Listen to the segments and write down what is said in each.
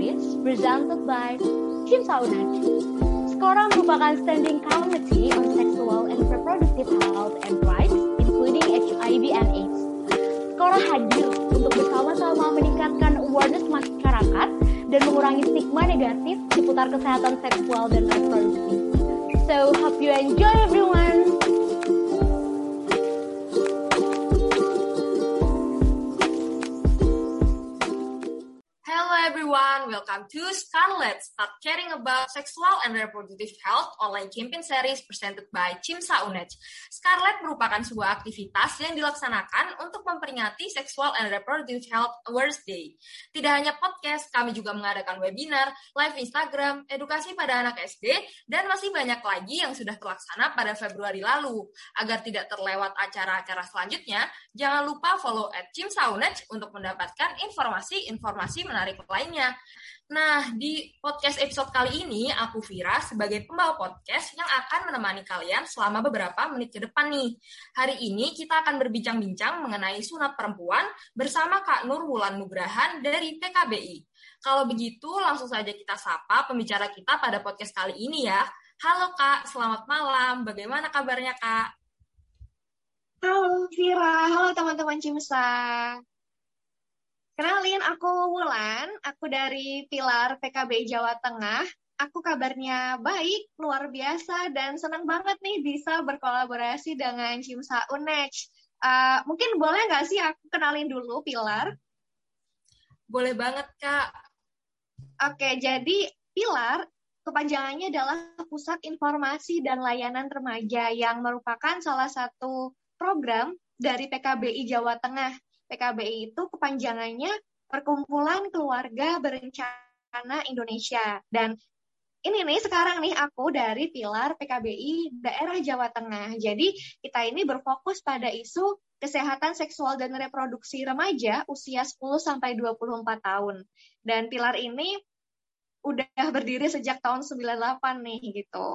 English presented by Team Saunat. Skora merupakan standing committee on sexual and reproductive health and rights, including HIV and AIDS. Skora hadir untuk bersama-sama meningkatkan awareness masyarakat dan mengurangi stigma negatif seputar kesehatan seksual dan reproduksi. So, hope you enjoy everyone! Everyone, welcome to Scarlet, Start Caring About Sexual and Reproductive Health online campaign series presented by Cimsa UNED. Scarlet merupakan sebuah aktivitas yang dilaksanakan untuk memperingati Sexual and Reproductive Health Awareness Day. Tidak hanya podcast, kami juga mengadakan webinar, live Instagram, edukasi pada anak SD, dan masih banyak lagi yang sudah terlaksana pada Februari lalu. Agar tidak terlewat acara-acara selanjutnya, jangan lupa follow at Cimsa UNED untuk mendapatkan informasi-informasi menarik lainnya Nah, di podcast episode kali ini, aku Vira sebagai pembawa podcast yang akan menemani kalian selama beberapa menit ke depan nih. Hari ini kita akan berbincang-bincang mengenai sunat perempuan bersama Kak Nur Wulan Nugrahan dari PKBI. Kalau begitu, langsung saja kita sapa pembicara kita pada podcast kali ini ya. Halo Kak, selamat malam. Bagaimana kabarnya Kak? Halo Vira, halo teman-teman Cimsa. Kenalin, aku Wulan, aku dari Pilar PKB Jawa Tengah. Aku kabarnya baik, luar biasa, dan senang banget nih bisa berkolaborasi dengan Cimsa Unej. Uh, mungkin boleh nggak sih aku kenalin dulu Pilar? Boleh banget, Kak. Oke, jadi Pilar kepanjangannya adalah Pusat Informasi dan Layanan Remaja yang merupakan salah satu program dari PKBI Jawa Tengah PKBI itu kepanjangannya Perkumpulan Keluarga Berencana Indonesia. Dan ini nih sekarang nih aku dari pilar PKBI daerah Jawa Tengah. Jadi kita ini berfokus pada isu kesehatan seksual dan reproduksi remaja usia 10 sampai 24 tahun. Dan pilar ini udah berdiri sejak tahun 98 nih gitu.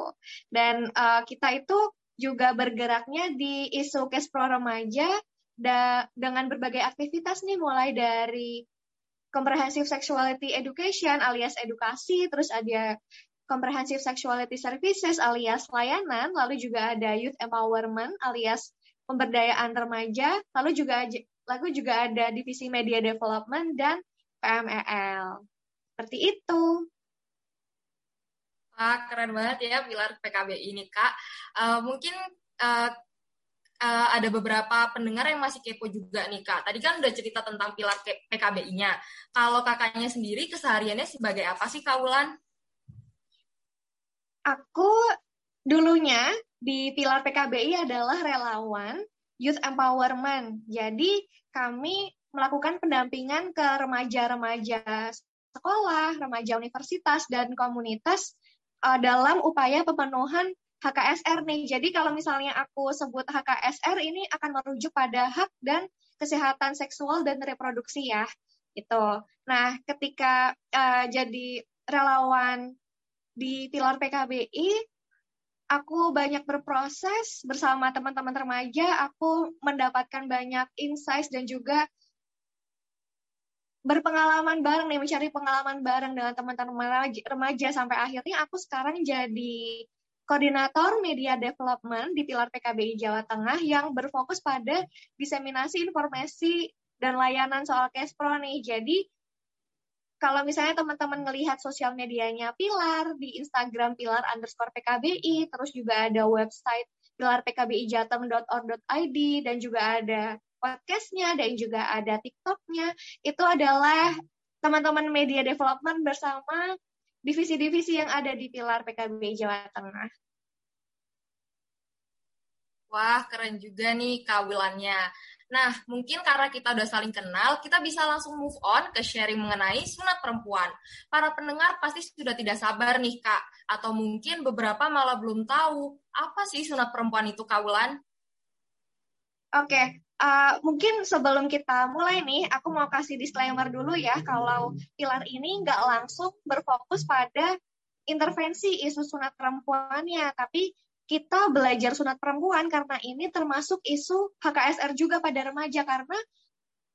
Dan uh, kita itu juga bergeraknya di isu kespro remaja da dengan berbagai aktivitas nih mulai dari comprehensive sexuality education alias edukasi, terus ada comprehensive sexuality services alias layanan, lalu juga ada youth empowerment alias pemberdayaan remaja, lalu juga lalu juga ada divisi media development dan PMEL. Seperti itu. Ah, keren banget ya pilar PKB ini, Kak. Uh, mungkin uh, uh, ada beberapa pendengar yang masih kepo juga nih kak. Tadi kan udah cerita tentang pilar PKBI-nya. Kalau kakaknya sendiri kesehariannya sebagai apa sih Kak Wulan? Aku dulunya di pilar PKBI adalah relawan youth empowerment. Jadi kami melakukan pendampingan ke remaja-remaja sekolah, remaja universitas, dan komunitas uh, dalam upaya pemenuhan HKSR nih. Jadi kalau misalnya aku sebut HKSR ini akan merujuk pada hak dan kesehatan seksual dan reproduksi ya. Itu. Nah, ketika uh, jadi relawan di pilar PKBI, aku banyak berproses bersama teman-teman remaja, aku mendapatkan banyak insights dan juga berpengalaman bareng nih, mencari pengalaman bareng dengan teman-teman remaja sampai akhirnya aku sekarang jadi koordinator media development di Pilar PKBI Jawa Tengah yang berfokus pada diseminasi informasi dan layanan soal Pro nih. Jadi kalau misalnya teman-teman melihat sosial medianya Pilar di Instagram Pilar underscore PKBI, terus juga ada website pilarpkbijateng.org.id dan juga ada podcastnya dan juga ada TikToknya. Itu adalah teman-teman media development bersama divisi-divisi yang ada di pilar PKB Jawa Tengah. Wah, keren juga nih kawilannya. Nah, mungkin karena kita udah saling kenal, kita bisa langsung move on ke sharing mengenai sunat perempuan. Para pendengar pasti sudah tidak sabar nih, Kak. Atau mungkin beberapa malah belum tahu, apa sih sunat perempuan itu, Kawilan? Oke, Uh, mungkin sebelum kita mulai nih, aku mau kasih disclaimer dulu ya, kalau pilar ini nggak langsung berfokus pada intervensi isu sunat perempuannya, tapi kita belajar sunat perempuan karena ini termasuk isu HKSR juga pada remaja karena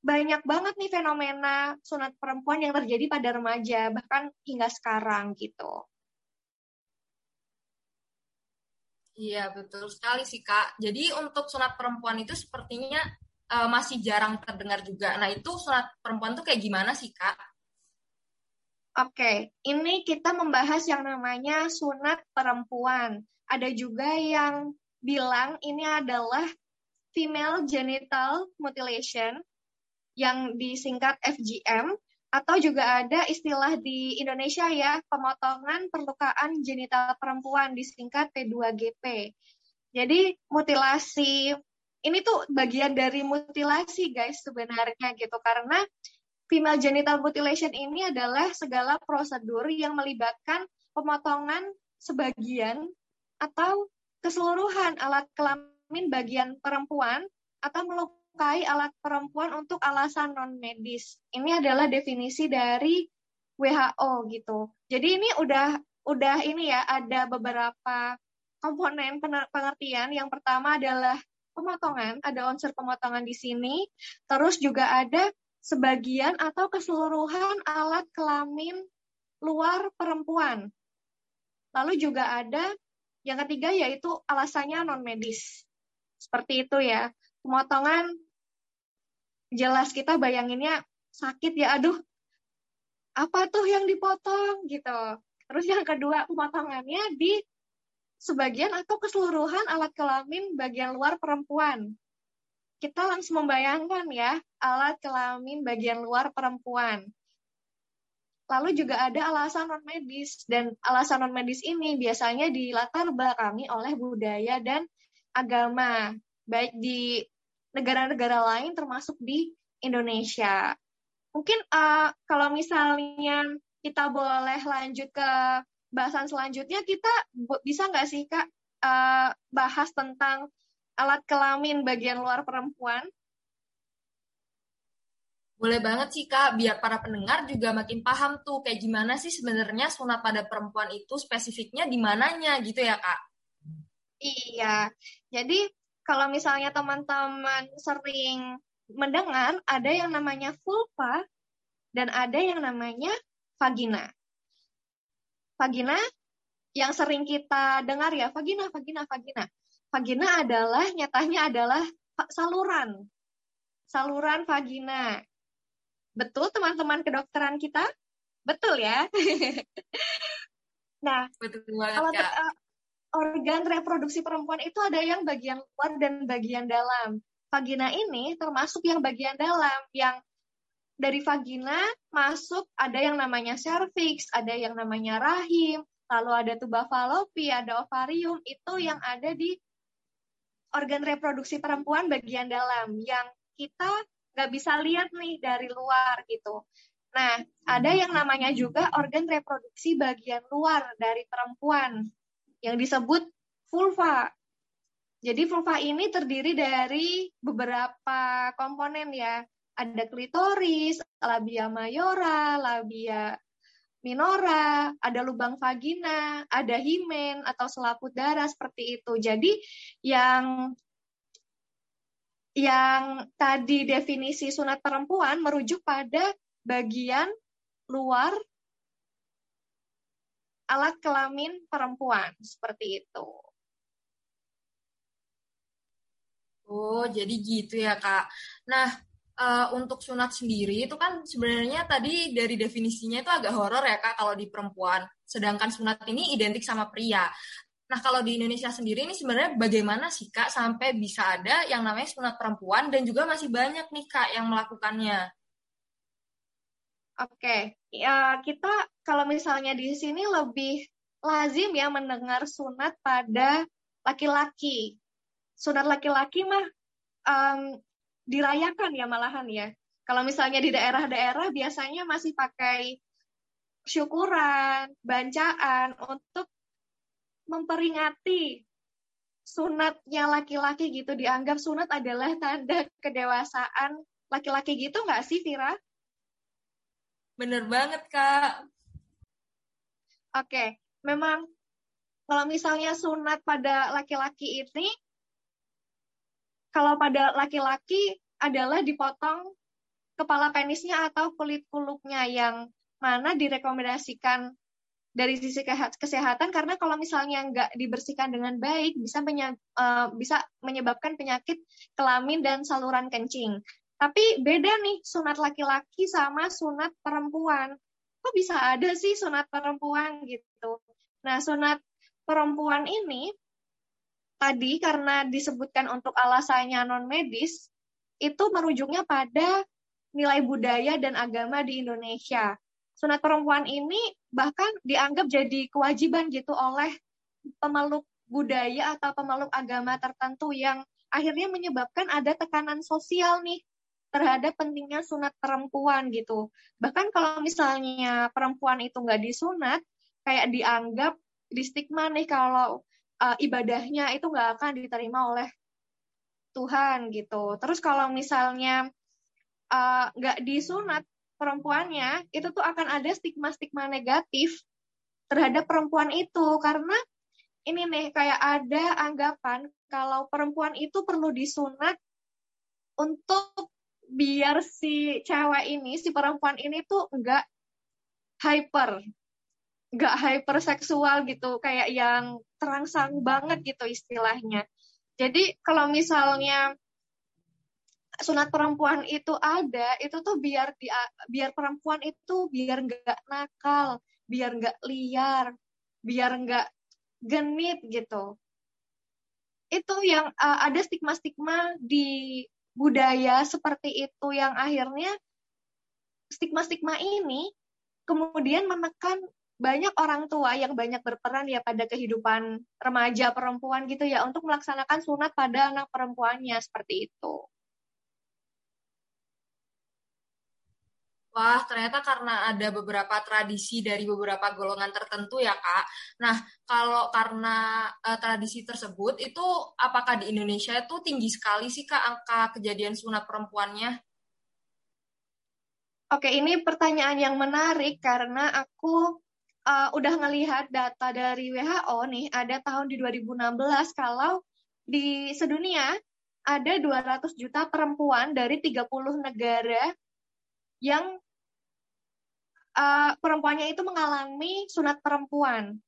banyak banget nih fenomena sunat perempuan yang terjadi pada remaja, bahkan hingga sekarang gitu. Iya, betul sekali sih, Kak. Jadi untuk sunat perempuan itu sepertinya uh, masih jarang terdengar juga. Nah, itu sunat perempuan tuh kayak gimana sih, Kak? Oke, ini kita membahas yang namanya sunat perempuan. Ada juga yang bilang ini adalah female genital mutilation yang disingkat FGM atau juga ada istilah di Indonesia ya, pemotongan perlukaan genital perempuan disingkat P2GP. Jadi mutilasi ini tuh bagian dari mutilasi guys sebenarnya gitu karena female genital mutilation ini adalah segala prosedur yang melibatkan pemotongan sebagian atau keseluruhan alat kelamin bagian perempuan atau melukai alat perempuan untuk alasan non medis. Ini adalah definisi dari WHO gitu. Jadi ini udah udah ini ya ada beberapa komponen pengertian. Yang pertama adalah pemotongan, ada unsur pemotongan di sini. Terus juga ada sebagian atau keseluruhan alat kelamin luar perempuan. Lalu juga ada yang ketiga yaitu alasannya non medis. Seperti itu ya pemotongan jelas kita bayanginnya sakit ya aduh apa tuh yang dipotong? Gitu. Terus yang kedua pemotongannya di sebagian atau keseluruhan alat kelamin bagian luar perempuan. Kita langsung membayangkan ya alat kelamin bagian luar perempuan. Lalu juga ada alasan non medis dan alasan non medis ini biasanya dilatar belakangi oleh budaya dan agama baik di negara-negara lain termasuk di Indonesia. Mungkin uh, kalau misalnya kita boleh lanjut ke bahasan selanjutnya, kita bisa nggak sih Kak uh, bahas tentang alat kelamin bagian luar perempuan? Boleh banget sih Kak, biar para pendengar juga makin paham tuh kayak gimana sih sebenarnya sunat pada perempuan itu spesifiknya di mananya gitu ya Kak? Iya, jadi kalau misalnya teman-teman sering mendengar ada yang namanya vulva dan ada yang namanya vagina. Vagina yang sering kita dengar ya, vagina, vagina, vagina. Vagina adalah nyatanya adalah saluran. Saluran vagina. Betul teman-teman kedokteran kita? Betul ya? nah, Betul banget, kalau Kak organ reproduksi perempuan itu ada yang bagian luar dan bagian dalam. Vagina ini termasuk yang bagian dalam, yang dari vagina masuk ada yang namanya cervix, ada yang namanya rahim, lalu ada tuba falopi, ada ovarium, itu yang ada di organ reproduksi perempuan bagian dalam, yang kita nggak bisa lihat nih dari luar gitu. Nah, ada yang namanya juga organ reproduksi bagian luar dari perempuan yang disebut vulva. Jadi vulva ini terdiri dari beberapa komponen ya. Ada klitoris, labia mayora, labia minora, ada lubang vagina, ada himen atau selaput darah seperti itu. Jadi yang yang tadi definisi sunat perempuan merujuk pada bagian luar alat kelamin perempuan seperti itu. Oh, jadi gitu ya, Kak. Nah, uh, untuk sunat sendiri itu kan sebenarnya tadi dari definisinya itu agak horor ya, Kak, kalau di perempuan. Sedangkan sunat ini identik sama pria. Nah, kalau di Indonesia sendiri ini sebenarnya bagaimana sih, Kak, sampai bisa ada yang namanya sunat perempuan dan juga masih banyak nih, Kak, yang melakukannya? Oke, ya kita kalau misalnya di sini lebih lazim ya mendengar sunat pada laki-laki. Sunat laki-laki mah um, dirayakan ya malahan ya. Kalau misalnya di daerah-daerah biasanya masih pakai syukuran, bancaan untuk memperingati sunatnya laki-laki gitu dianggap sunat adalah tanda kedewasaan laki-laki gitu nggak sih Vira? Bener banget, Kak. Oke, memang kalau misalnya sunat pada laki-laki ini, kalau pada laki-laki adalah dipotong kepala penisnya atau kulit kulupnya yang mana direkomendasikan dari sisi kesehatan karena kalau misalnya nggak dibersihkan dengan baik bisa bisa menyebabkan penyakit kelamin dan saluran kencing. Tapi beda nih sunat laki-laki sama sunat perempuan. Kok bisa ada sih sunat perempuan gitu? Nah, sunat perempuan ini tadi karena disebutkan untuk alasannya non medis itu merujuknya pada nilai budaya dan agama di Indonesia sunat perempuan ini bahkan dianggap jadi kewajiban gitu oleh pemeluk budaya atau pemeluk agama tertentu yang akhirnya menyebabkan ada tekanan sosial nih terhadap pentingnya sunat perempuan gitu. Bahkan kalau misalnya perempuan itu nggak disunat, kayak dianggap di stigma nih kalau uh, ibadahnya itu nggak akan diterima oleh Tuhan gitu. Terus kalau misalnya uh, nggak disunat, perempuannya itu tuh akan ada stigma-stigma negatif terhadap perempuan itu karena ini nih kayak ada anggapan kalau perempuan itu perlu disunat untuk biar si cewek ini si perempuan ini tuh enggak hyper. Enggak hyperseksual gitu kayak yang terangsang banget gitu istilahnya. Jadi kalau misalnya sunat perempuan itu ada itu tuh biar di, biar perempuan itu biar nggak nakal biar nggak liar biar nggak genit gitu. Itu yang uh, ada stigma-stigma di budaya seperti itu yang akhirnya stigma-stigma ini kemudian menekan banyak orang tua yang banyak berperan ya pada kehidupan remaja perempuan gitu ya untuk melaksanakan sunat pada anak perempuannya seperti itu. Wah, ternyata karena ada beberapa tradisi dari beberapa golongan tertentu ya, Kak. Nah, kalau karena uh, tradisi tersebut, itu apakah di Indonesia itu tinggi sekali sih, Kak, angka kejadian sunat perempuannya? Oke, ini pertanyaan yang menarik karena aku uh, udah ngelihat data dari WHO nih, ada tahun di 2016 kalau di sedunia ada 200 juta perempuan dari 30 negara yang uh, perempuannya itu mengalami sunat perempuan.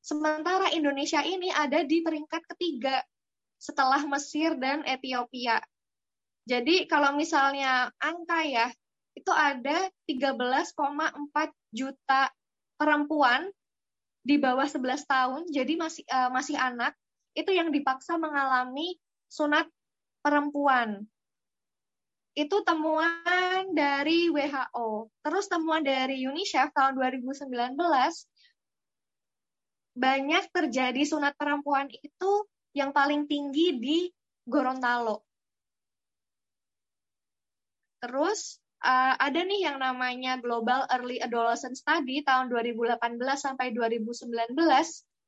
Sementara Indonesia ini ada di peringkat ketiga setelah Mesir dan Ethiopia. Jadi kalau misalnya angka ya, itu ada 13,4 juta perempuan di bawah 11 tahun, jadi masih uh, masih anak, itu yang dipaksa mengalami sunat perempuan itu temuan dari WHO. Terus temuan dari UNICEF tahun 2019 banyak terjadi sunat perempuan itu yang paling tinggi di Gorontalo. Terus uh, ada nih yang namanya Global Early Adolescent Study tahun 2018 sampai 2019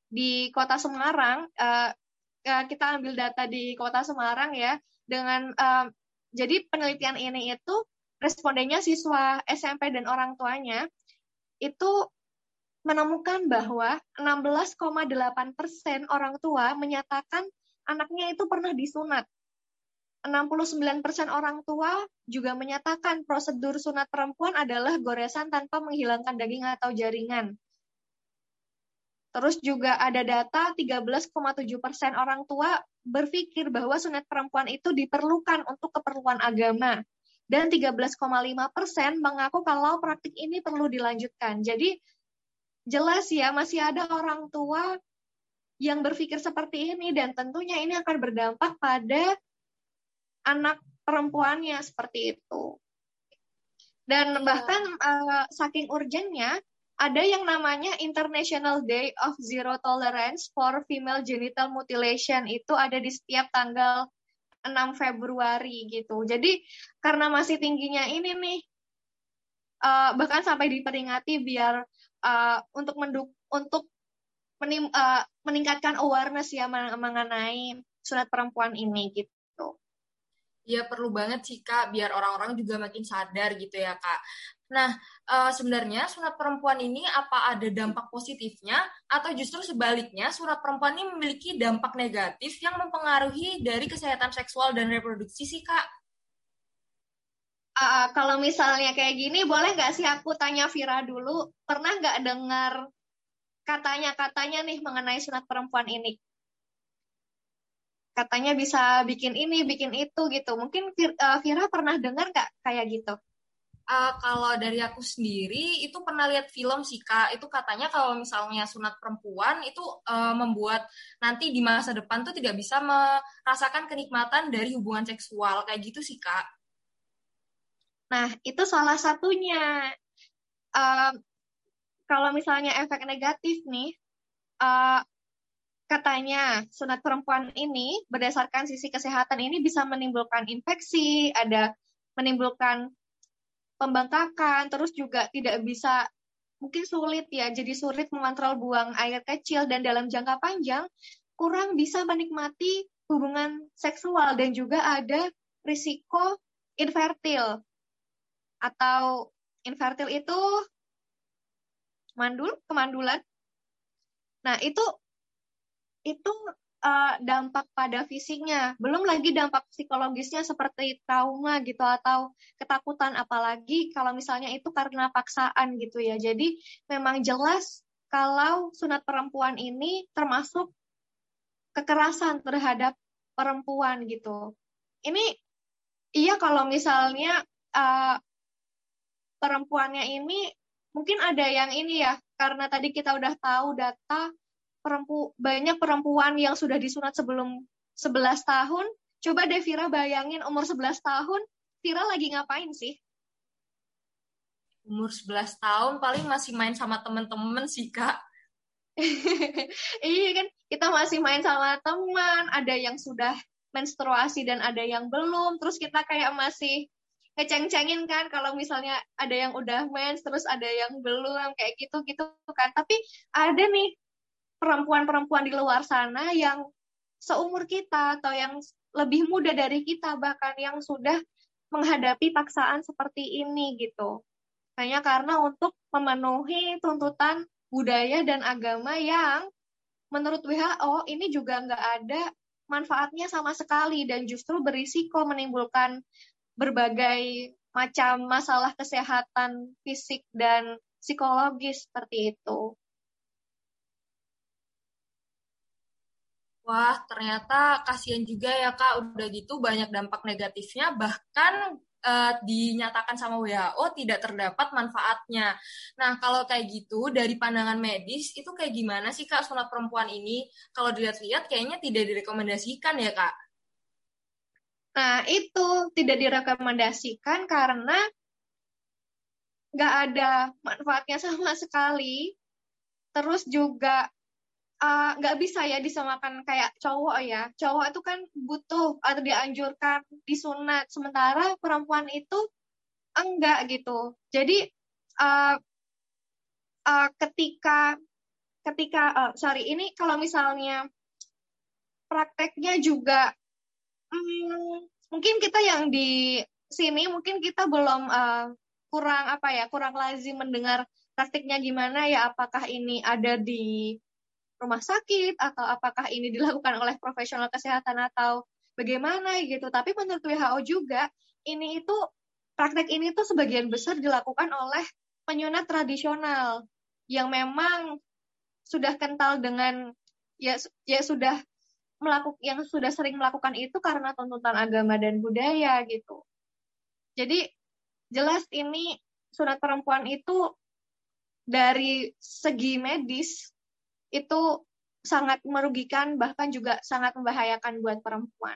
di Kota Semarang. Uh, kita ambil data di Kota Semarang ya dengan uh, jadi penelitian ini itu respondennya siswa SMP dan orang tuanya itu menemukan bahwa 16,8 persen orang tua menyatakan anaknya itu pernah disunat. 69 persen orang tua juga menyatakan prosedur sunat perempuan adalah goresan tanpa menghilangkan daging atau jaringan. Terus juga ada data 13,7 persen orang tua berpikir bahwa sunat perempuan itu diperlukan untuk keperluan agama. Dan 13,5 persen mengaku kalau praktik ini perlu dilanjutkan. Jadi jelas ya masih ada orang tua yang berpikir seperti ini dan tentunya ini akan berdampak pada anak perempuannya seperti itu. Dan bahkan uh, saking urgennya ada yang namanya International Day of Zero Tolerance for Female Genital Mutilation itu ada di setiap tanggal 6 Februari gitu. Jadi karena masih tingginya ini nih uh, bahkan sampai diperingati biar uh, untuk menduk untuk menim, uh, meningkatkan awareness ya mengenai sunat perempuan ini gitu. Ya perlu banget sih Kak, biar orang-orang juga makin sadar gitu ya Kak. Nah, uh, sebenarnya sunat perempuan ini apa ada dampak positifnya atau justru sebaliknya sunat perempuan ini memiliki dampak negatif yang mempengaruhi dari kesehatan seksual dan reproduksi sih kak? Uh, kalau misalnya kayak gini, boleh nggak sih aku tanya Vira dulu, pernah nggak dengar katanya-katanya nih mengenai sunat perempuan ini? Katanya bisa bikin ini, bikin itu gitu. Mungkin uh, Vira pernah dengar nggak kayak gitu? Uh, kalau dari aku sendiri itu pernah lihat film sih kak. Itu katanya kalau misalnya sunat perempuan itu uh, membuat nanti di masa depan tuh tidak bisa merasakan kenikmatan dari hubungan seksual. Kayak gitu sih kak. Nah, itu salah satunya. Uh, kalau misalnya efek negatif nih, uh, katanya sunat perempuan ini berdasarkan sisi kesehatan ini bisa menimbulkan infeksi, ada menimbulkan pembengkakan, terus juga tidak bisa mungkin sulit ya, jadi sulit mengontrol buang air kecil dan dalam jangka panjang kurang bisa menikmati hubungan seksual dan juga ada risiko infertil atau infertil itu mandul, kemandulan. Nah, itu itu uh, dampak pada fisiknya, belum lagi dampak psikologisnya seperti trauma gitu atau ketakutan apalagi kalau misalnya itu karena paksaan gitu ya. Jadi memang jelas kalau sunat perempuan ini termasuk kekerasan terhadap perempuan gitu. Ini iya kalau misalnya uh, perempuannya ini mungkin ada yang ini ya karena tadi kita udah tahu data perempu banyak perempuan yang sudah disunat sebelum 11 tahun. Coba deh Vira bayangin umur 11 tahun, Vira lagi ngapain sih? Umur 11 tahun paling masih main sama temen-temen sih, Kak. iya kan, kita masih main sama teman, ada yang sudah menstruasi dan ada yang belum, terus kita kayak masih ngeceng-cengin kan kalau misalnya ada yang udah mens terus ada yang belum kayak gitu gitu kan tapi ada nih perempuan-perempuan di luar sana yang seumur kita atau yang lebih muda dari kita bahkan yang sudah menghadapi paksaan seperti ini gitu hanya karena untuk memenuhi tuntutan budaya dan agama yang menurut WHO ini juga nggak ada manfaatnya sama sekali dan justru berisiko menimbulkan berbagai macam masalah kesehatan fisik dan psikologis seperti itu. Wah, ternyata kasihan juga ya Kak, udah gitu banyak dampak negatifnya, bahkan uh, dinyatakan sama WHO tidak terdapat manfaatnya. Nah, kalau kayak gitu, dari pandangan medis, itu kayak gimana sih Kak sunat perempuan ini? Kalau dilihat-lihat kayaknya tidak direkomendasikan ya Kak? Nah, itu tidak direkomendasikan karena nggak ada manfaatnya sama sekali. Terus juga uh, nggak bisa ya disamakan kayak cowok ya. Cowok itu kan butuh atau dianjurkan disunat, sementara perempuan itu enggak gitu. Jadi uh, uh, ketika ketika uh, sorry ini kalau misalnya prakteknya juga hmm, mungkin kita yang di sini mungkin kita belum uh, kurang apa ya kurang lazim mendengar praktiknya gimana ya apakah ini ada di rumah sakit atau apakah ini dilakukan oleh profesional kesehatan atau bagaimana gitu tapi menurut WHO juga ini itu praktek ini tuh sebagian besar dilakukan oleh penyunat tradisional yang memang sudah kental dengan ya ya sudah melakukan yang sudah sering melakukan itu karena tuntutan agama dan budaya gitu. Jadi jelas ini sunat perempuan itu dari segi medis itu sangat merugikan bahkan juga sangat membahayakan buat perempuan.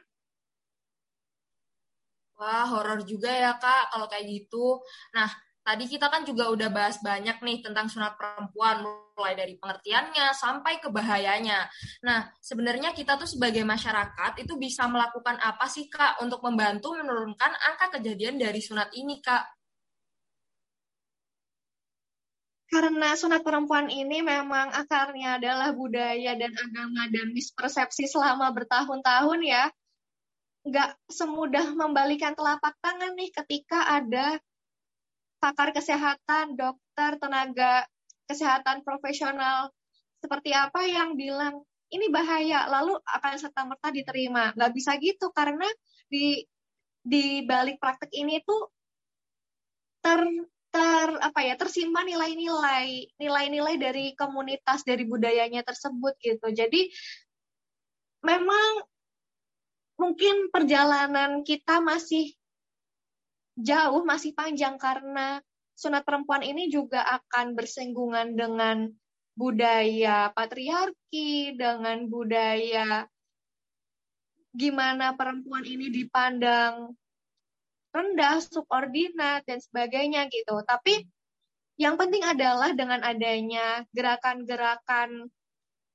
Wah, horor juga ya Kak kalau kayak gitu. Nah, tadi kita kan juga udah bahas banyak nih tentang sunat perempuan, mulai dari pengertiannya sampai ke bahayanya. Nah, sebenarnya kita tuh sebagai masyarakat itu bisa melakukan apa sih Kak untuk membantu menurunkan angka kejadian dari sunat ini Kak? Karena sunat perempuan ini memang akarnya adalah budaya dan agama dan mispersepsi selama bertahun-tahun ya. Nggak semudah membalikan telapak tangan nih ketika ada pakar kesehatan, dokter, tenaga kesehatan profesional seperti apa yang bilang ini bahaya lalu akan serta merta diterima nggak bisa gitu karena di di balik praktek ini tuh ter ter apa ya tersimpan nilai-nilai nilai-nilai dari komunitas dari budayanya tersebut gitu. Jadi memang mungkin perjalanan kita masih jauh masih panjang karena sunat perempuan ini juga akan bersinggungan dengan budaya patriarki dengan budaya gimana perempuan ini dipandang rendah, subordinat, dan sebagainya gitu. Tapi yang penting adalah dengan adanya gerakan-gerakan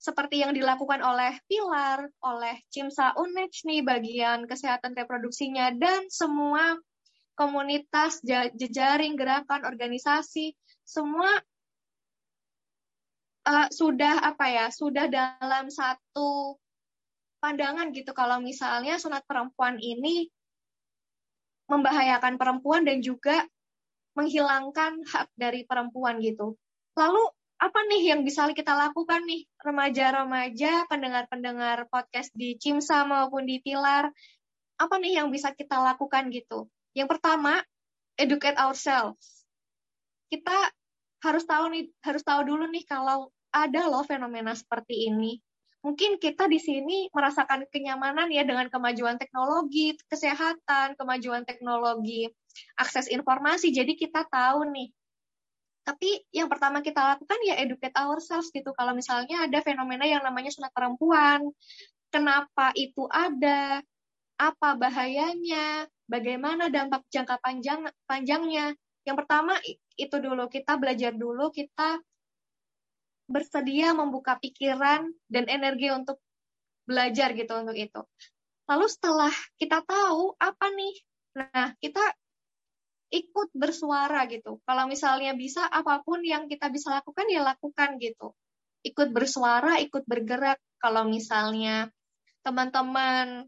seperti yang dilakukan oleh Pilar, oleh Cimsa Unec nih bagian kesehatan reproduksinya dan semua komunitas, jejaring, gerakan, organisasi, semua uh, sudah apa ya, sudah dalam satu pandangan gitu kalau misalnya sunat perempuan ini membahayakan perempuan dan juga menghilangkan hak dari perempuan gitu. Lalu apa nih yang bisa kita lakukan nih remaja-remaja, pendengar-pendengar podcast di Cimsa maupun di Pilar? Apa nih yang bisa kita lakukan gitu? Yang pertama, educate ourselves. Kita harus tahu nih, harus tahu dulu nih kalau ada loh fenomena seperti ini mungkin kita di sini merasakan kenyamanan ya dengan kemajuan teknologi, kesehatan, kemajuan teknologi, akses informasi. Jadi kita tahu nih. Tapi yang pertama kita lakukan ya educate ourselves gitu. Kalau misalnya ada fenomena yang namanya sunat perempuan, kenapa itu ada, apa bahayanya, bagaimana dampak jangka panjang panjangnya. Yang pertama itu dulu kita belajar dulu, kita bersedia membuka pikiran dan energi untuk belajar gitu untuk itu. Lalu setelah kita tahu apa nih, nah kita ikut bersuara gitu. Kalau misalnya bisa apa pun yang kita bisa lakukan ya lakukan gitu. Ikut bersuara, ikut bergerak. Kalau misalnya teman-teman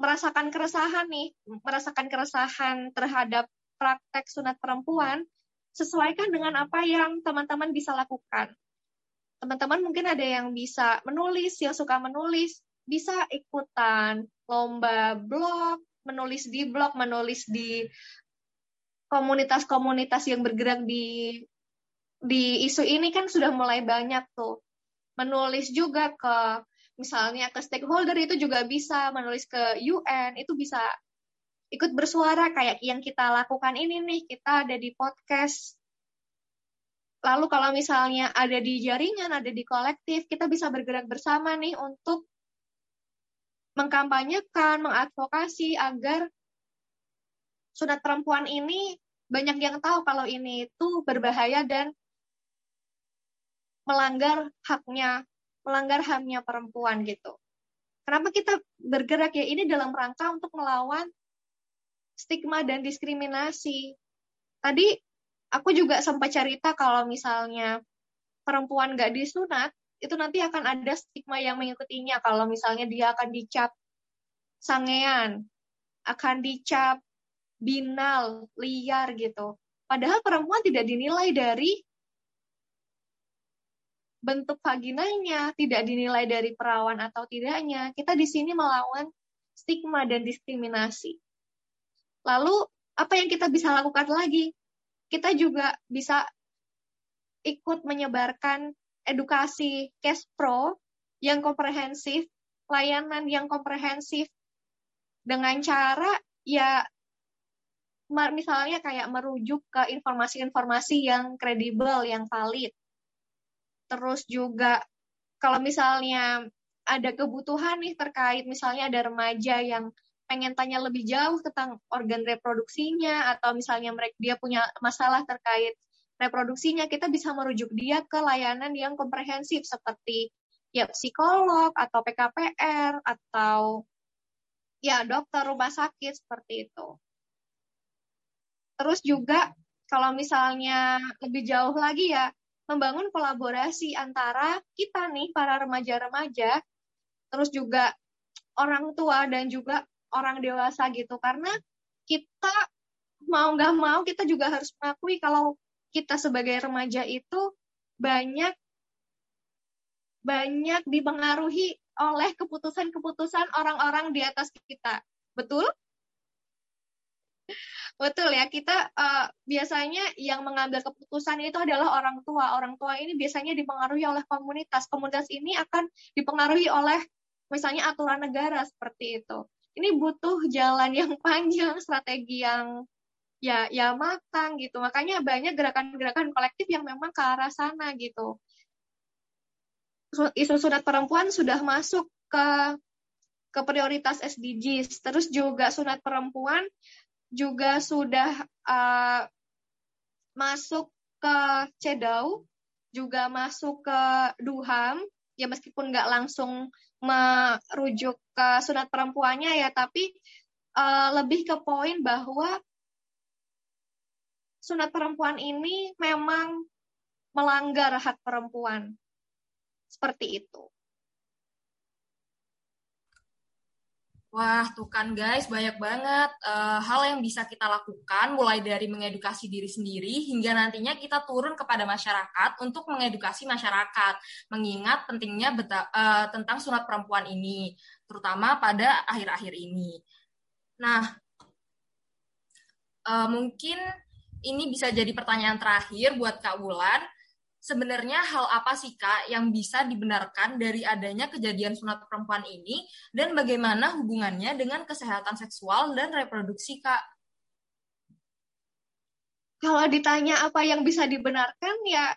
merasakan keresahan nih, merasakan keresahan terhadap praktek sunat perempuan, sesuaikan dengan apa yang teman-teman bisa lakukan teman-teman mungkin ada yang bisa menulis, yang suka menulis, bisa ikutan lomba blog, menulis di blog, menulis di komunitas-komunitas yang bergerak di di isu ini kan sudah mulai banyak tuh. Menulis juga ke misalnya ke stakeholder itu juga bisa, menulis ke UN itu bisa ikut bersuara kayak yang kita lakukan ini nih. Kita ada di podcast Lalu kalau misalnya ada di jaringan, ada di kolektif, kita bisa bergerak bersama nih untuk mengkampanyekan, mengadvokasi agar sunat perempuan ini banyak yang tahu kalau ini itu berbahaya dan melanggar haknya, melanggar hamnya perempuan gitu. Kenapa kita bergerak ya? Ini dalam rangka untuk melawan stigma dan diskriminasi. Tadi aku juga sempat cerita kalau misalnya perempuan gak disunat, itu nanti akan ada stigma yang mengikutinya. Kalau misalnya dia akan dicap sangean, akan dicap binal, liar gitu. Padahal perempuan tidak dinilai dari bentuk vaginanya, tidak dinilai dari perawan atau tidaknya. Kita di sini melawan stigma dan diskriminasi. Lalu, apa yang kita bisa lakukan lagi? Kita juga bisa ikut menyebarkan edukasi cash pro yang komprehensif, layanan yang komprehensif dengan cara ya misalnya kayak merujuk ke informasi-informasi yang kredibel, yang valid. Terus juga kalau misalnya ada kebutuhan nih terkait misalnya ada remaja yang pengen tanya lebih jauh tentang organ reproduksinya atau misalnya mereka dia punya masalah terkait reproduksinya, kita bisa merujuk dia ke layanan yang komprehensif seperti ya psikolog atau PKPR atau ya dokter rumah sakit seperti itu. Terus juga kalau misalnya lebih jauh lagi ya membangun kolaborasi antara kita nih para remaja-remaja terus juga orang tua dan juga orang dewasa gitu karena kita mau nggak mau kita juga harus mengakui kalau kita sebagai remaja itu banyak banyak dipengaruhi oleh keputusan-keputusan orang-orang di atas kita. Betul? Betul ya, kita uh, biasanya yang mengambil keputusan itu adalah orang tua. Orang tua ini biasanya dipengaruhi oleh komunitas. Komunitas ini akan dipengaruhi oleh misalnya aturan negara seperti itu. Ini butuh jalan yang panjang, strategi yang ya ya matang gitu. Makanya banyak gerakan-gerakan kolektif yang memang ke arah sana gitu. Isu sunat perempuan sudah masuk ke ke prioritas SDGs. Terus juga sunat perempuan juga sudah uh, masuk ke CEDAW, juga masuk ke DUHAM, ya meskipun nggak langsung merujuk ke sunat perempuannya ya, tapi uh, lebih ke poin bahwa sunat perempuan ini memang melanggar hak perempuan. Seperti itu. Wah, tuh kan guys, banyak banget uh, hal yang bisa kita lakukan, mulai dari mengedukasi diri sendiri hingga nantinya kita turun kepada masyarakat untuk mengedukasi masyarakat, mengingat pentingnya beta, uh, tentang sunat perempuan ini, terutama pada akhir-akhir ini. Nah, uh, mungkin ini bisa jadi pertanyaan terakhir buat Kak Wulan sebenarnya hal apa sih Kak yang bisa dibenarkan dari adanya kejadian sunat perempuan ini? Dan bagaimana hubungannya dengan kesehatan seksual dan reproduksi Kak? Kalau ditanya apa yang bisa dibenarkan ya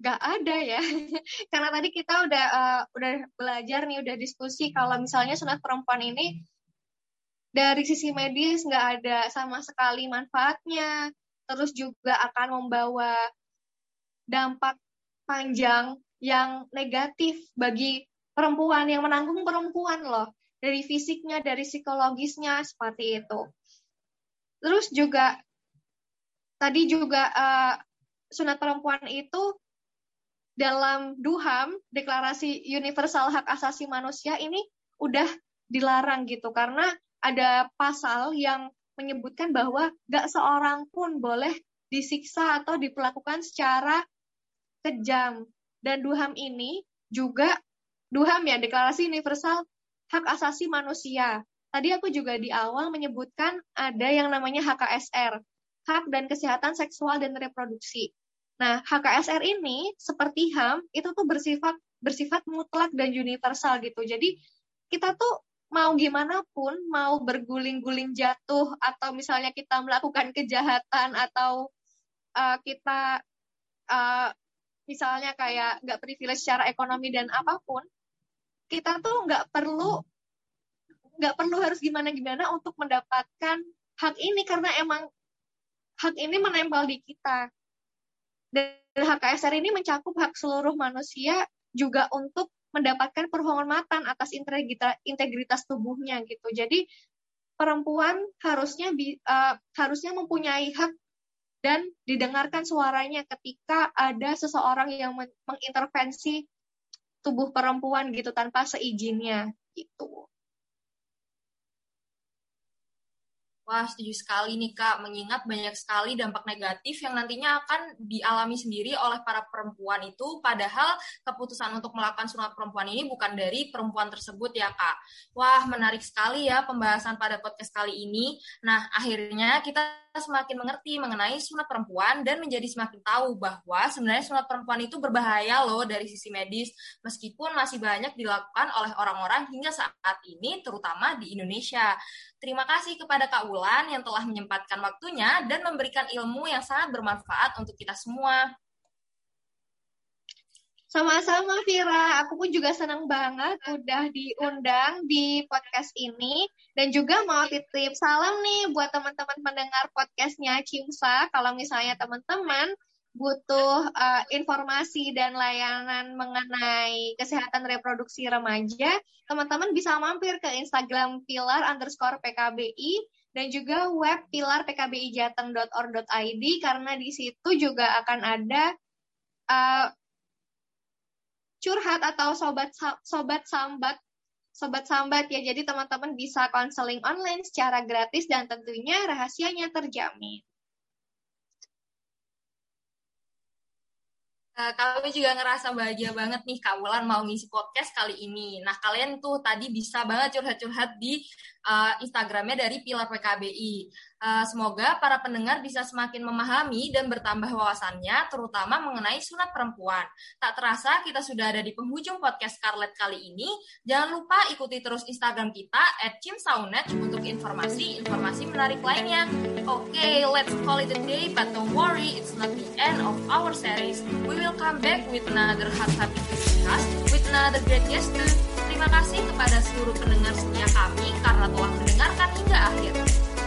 nggak ada ya. Karena tadi kita udah uh, udah belajar nih udah diskusi kalau misalnya sunat perempuan ini dari sisi medis nggak ada sama sekali manfaatnya. Terus juga akan membawa dampak panjang yang negatif bagi perempuan yang menanggung perempuan loh dari fisiknya dari psikologisnya seperti itu. Terus juga tadi juga uh, sunat perempuan itu dalam duham deklarasi universal hak asasi manusia ini udah dilarang gitu. Karena ada pasal yang menyebutkan bahwa gak seorang pun boleh disiksa atau diperlakukan secara kejam. Dan Duham ini juga Duham ya, Deklarasi Universal Hak Asasi Manusia. Tadi aku juga di awal menyebutkan ada yang namanya HKSR, Hak dan Kesehatan Seksual dan Reproduksi. Nah, HKSR ini seperti HAM itu tuh bersifat bersifat mutlak dan universal gitu. Jadi kita tuh mau gimana pun, mau berguling-guling jatuh atau misalnya kita melakukan kejahatan atau uh, kita uh, misalnya kayak nggak privilege secara ekonomi dan apa pun, kita tuh nggak perlu nggak perlu harus gimana-gimana untuk mendapatkan hak ini karena emang hak ini menempel di kita. Dan hak KSR ini mencakup hak seluruh manusia juga untuk mendapatkan penghormatan atas integritas tubuhnya gitu. Jadi perempuan harusnya uh, harusnya mempunyai hak dan didengarkan suaranya ketika ada seseorang yang mengintervensi tubuh perempuan gitu tanpa seizinnya gitu. Wah, setuju sekali nih Kak, mengingat banyak sekali dampak negatif yang nantinya akan dialami sendiri oleh para perempuan itu, padahal keputusan untuk melakukan sunat perempuan ini bukan dari perempuan tersebut ya Kak. Wah, menarik sekali ya pembahasan pada podcast kali ini. Nah, akhirnya kita semakin mengerti mengenai sunat perempuan dan menjadi semakin tahu bahwa sebenarnya sunat perempuan itu berbahaya loh dari sisi medis, meskipun masih banyak dilakukan oleh orang-orang hingga saat ini, terutama di Indonesia. Terima kasih kepada Kak Wulan yang telah menyempatkan waktunya dan memberikan ilmu yang sangat bermanfaat untuk kita semua. Sama-sama Vira, aku pun juga senang banget udah diundang di podcast ini dan juga mau titip salam nih buat teman-teman pendengar podcastnya Cimsa. Kalau misalnya teman-teman butuh uh, informasi dan layanan mengenai kesehatan reproduksi remaja, teman-teman bisa mampir ke Instagram pilar underscore PKBI dan juga web pilar pkbijateng.or.id karena di situ juga akan ada uh, curhat atau sobat sobat sambat sobat sambat ya. Jadi teman-teman bisa konseling online secara gratis dan tentunya rahasianya terjamin. Uh, kami juga ngerasa bahagia banget nih Kak Wulan mau ngisi podcast kali ini. Nah, kalian tuh tadi bisa banget curhat-curhat di uh, Instagramnya dari Pilar PKBI. Uh, semoga para pendengar bisa semakin memahami dan bertambah wawasannya, terutama mengenai sunat perempuan. Tak terasa kita sudah ada di penghujung podcast Scarlett kali ini. Jangan lupa ikuti terus Instagram kita @cimsaunet untuk informasi-informasi menarik lainnya. Oke, okay, let's call it a day, but don't worry, it's not the end of our series. We will come back with another hot topic to discuss with another great guest. Terima kasih kepada seluruh pendengar setia kami karena telah mendengarkan hingga akhir.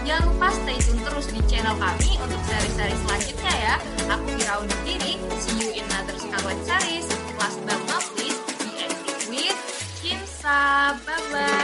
Jangan lupa stay tune terus di channel kami untuk seri-seri selanjutnya ya. Aku Kira undur diri. See you in another Scarlet series. Last but not least, be with Kimsa. Bye-bye.